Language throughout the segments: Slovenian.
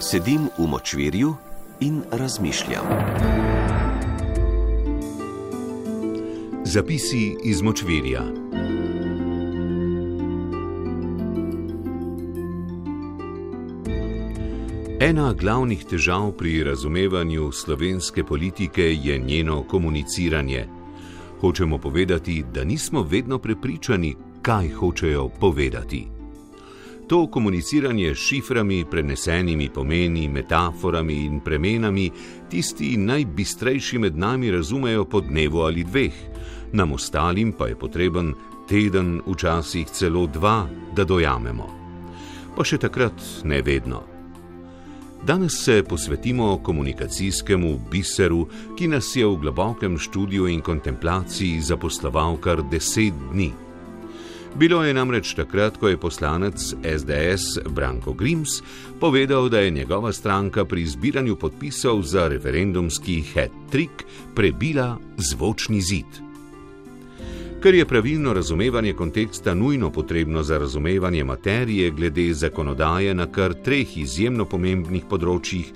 Sedim v močvirju in razmišljam. Zapisi iz močvirja. Ena glavnih težav pri razumevanju slovenske politike je njeno komuniciranje. Hočemo povedati, da nismo vedno prepričani, kaj hočejo povedati. To komuniciranje s šiframi, prenesenimi pomeni, metaforami in premenami, tisti najbistrejši med nami razumejo po dnevu ali dveh, nam ostalim pa je potreben teden, včasih celo dva, da dojamemo. Pa še takrat ne vedno. Danes se posvetimo komunikacijskemu biseru, ki nas je v globokem študiju in kontemplaciji zaposloval kar deset dni. Bilo je namreč takrat, ko je poslanec SDS Branko Grims povedal, da je njegova stranka pri zbiranju podpisov za referendumski hat-trick prebila zvočni zid. Ker je pravilno razumevanje konteksta nujno potrebno za razumevanje materije glede zakonodaje na kar treh izjemno pomembnih področjih,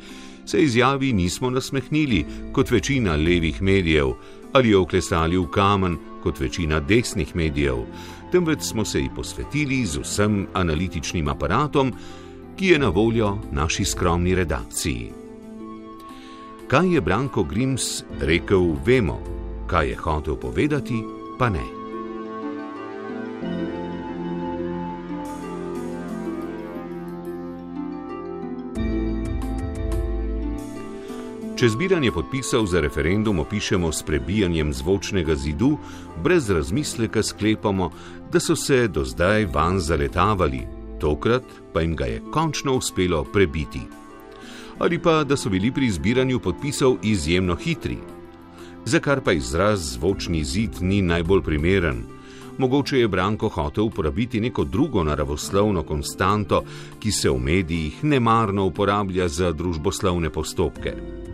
se izjavi nismo nasmehnili kot večina levih medijev ali jo oklesali v kamen kot večina desnih medijev, temveč smo se ji posvetili z vsem analitičnim aparatom, ki je na voljo naši skromni redakciji. Kaj je Branko Grims rekel, vemo, kaj je hotel povedati pa ne. Če zbiranje podpisov za referendum opišemo s prebijanjem zvočnega zidu, brez razmisleka sklepamo, da so se do zdaj van zaletavali, tokrat pa jim ga je končno uspelo prebiti. Ali pa da so bili pri zbiranju podpisov izjemno hitri, za kar pa izraz zvočni zid ni najbolj primeren. Mogoče je Branko hotel uporabiti neko drugo naravoslovno konstanto, ki se v medijih nemarno uporablja za družboslovne postopke.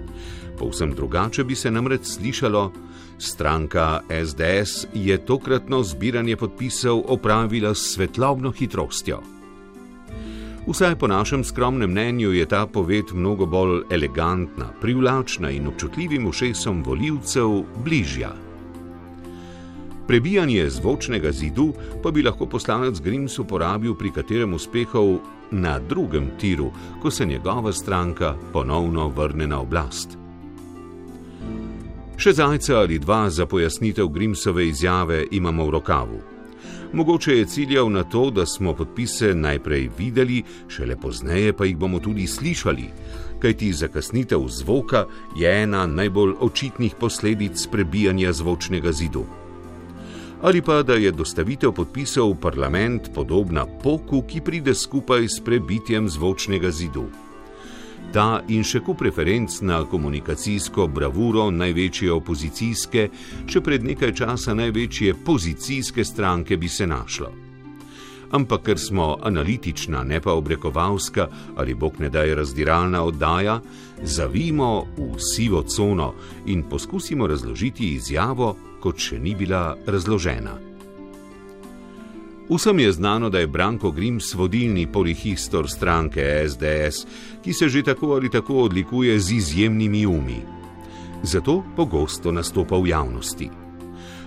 Povsem drugače bi se namreč slišalo, stranka SDS je tokratno zbiranje podpisov opravila s svetlobno hitrostjo. Vsaj po našem skromnem mnenju je ta poved mnogo bolj elegantna, privlačna in občutljivim ušesom voljivcev bližja. Prebijanje zvočnega zidu pa bi lahko poslanec Grims uporabil pri katerem uspehov na drugem tiru, ko se njegova stranka ponovno vrne na oblast. Še zajca ali dva za pojasnitev Grimsove izjave imamo v rokavu. Mogoče je ciljal na to, da smo podpise najprej videli, šele pozneje pa jih bomo tudi slišali, kajti zakasnitev zvoka je ena najbolj očitnih posledic prebijanja zvočnega zidu. Ali pa da je dostavitev podpisov v parlament podobna poku, ki pride skupaj s prebitjem zvočnega zidu. Ta in še kup referenc na komunikacijsko bravuro največje opozicijske, še pred nekaj časa največje pozicijske stranke bi se našlo. Ampak ker smo analitična, ne pa obrekovalska ali bog ne da je razdiralna oddaja, zavimo v sivo cono in poskusimo razložiti izjavo, kot še ni bila razložena. Vsem je znano, da je Branko Grims vodilni polihistor stranke SDS, ki se že tako ali tako odlikuje z izjemnimi umi. Zato pogosto nastopa v javnosti.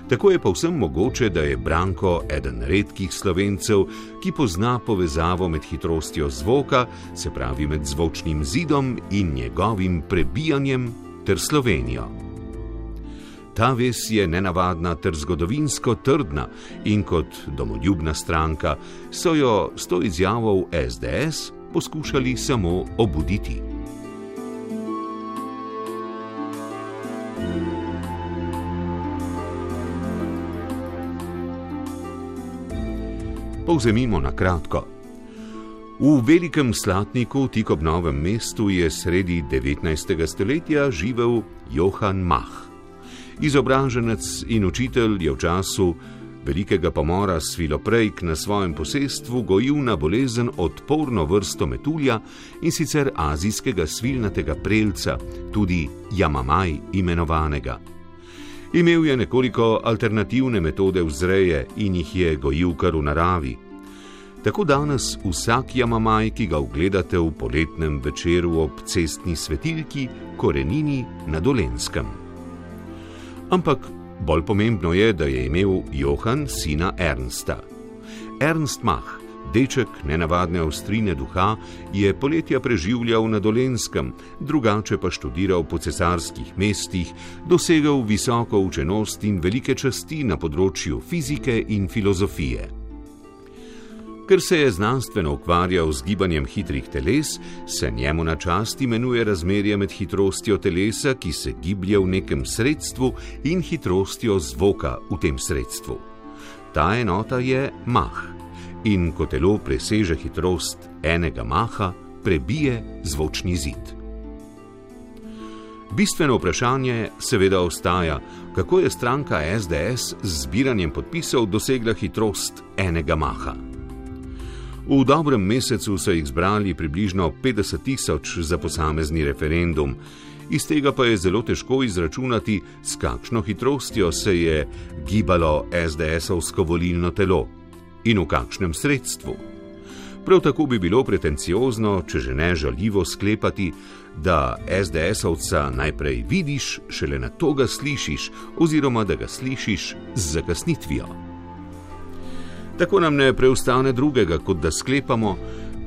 Tako je povsem mogoče, da je Branko eden redkih slovencev, ki pozna povezavo med hitrostjo zvoka, se pravi med zvočnim zidom in njegovim prebijanjem ter Slovenijo. Ta ves je nenavadna ter zgodovinsko trdna in kot domoljubna stranka so jo s to izjavo v SDS poskušali samo obuditi. Povzemimo na kratko. V velikem slatniku, tik ob novem mestu, je sredi 19. stoletja živel Johann Mach. Izobraženec in učitelj je v času velikega pomora sviloprejk na svojem posestvu gojil na bolezen odporno vrsto metulja in sicer azijskega svilnatega prelca, tudi jamamaj imenovanega. Imel je nekoliko alternativne metode vzreje in jih je gojil kar v naravi. Tako danes vsak jamamaj, ki ga ogledate v poletnem večeru ob cestni svetilki, korenini na Dolenskem. Ampak bolj pomembno je, da je imel Johan sina Ernsta. Ernst Mach, deček nenavadne ostrine duha, je poletja preživljal na Dolenskem, drugače pa študiral po cesarskih mestih, dosegel visoko učenost in velike časti na področju fizike in filozofije. Ker se je znanstveno ukvarjal z gibanjem hitrih teles, se njemu na čast imenuje razmerje med hitrostjo telesa, ki se giblje v nekem sredstvu, in hitrostjo zvoka v tem sredstvu. Ta enota je mah. In ko telo preseže hitrost enega maha, prebije zvočni zid. Bistveno vprašanje seveda ostaja, kako je stranka SDS z zbiranjem podpisov dosegla hitrost enega maha. V dobrem mesecu so jih zbrali približno 50 tisoč za posamezni referendum, iz tega pa je zelo težko izračunati, s kakšno hitrostjo se je gibalo SDS-ovsko volilno telo in v kakšnem sredstvu. Prav tako bi bilo pretenciozno, če že ne žaljivo sklepati, da SDS-ovca najprej vidiš, šele na to ga slišiš, oziroma da ga slišiš z zakasnitvijo. Tako nam ne preostane drugega, kot da sklepamo,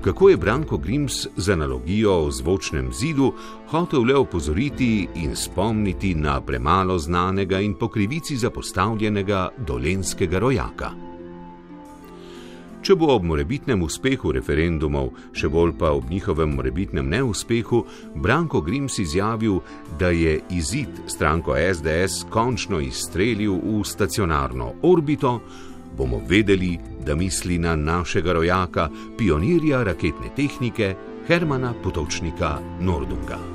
kako je Branko Grims z analogijo o zvočnem zidu hotel le opozoriti in spomniti na premalo znanega in po krivici zapostavljenega dolenskega rojaka. Če bo ob morebitnem uspehu referendumov, še bolj pa ob njihovem morebitnem neuspehu, Branko Grims izjavil, da je izid stranko SDS končno izstrelil v stacionarno orbito, bomo vedeli, da misli na našega rojaka, pionirja raketne tehnike Hermana Potočnika Nordunga.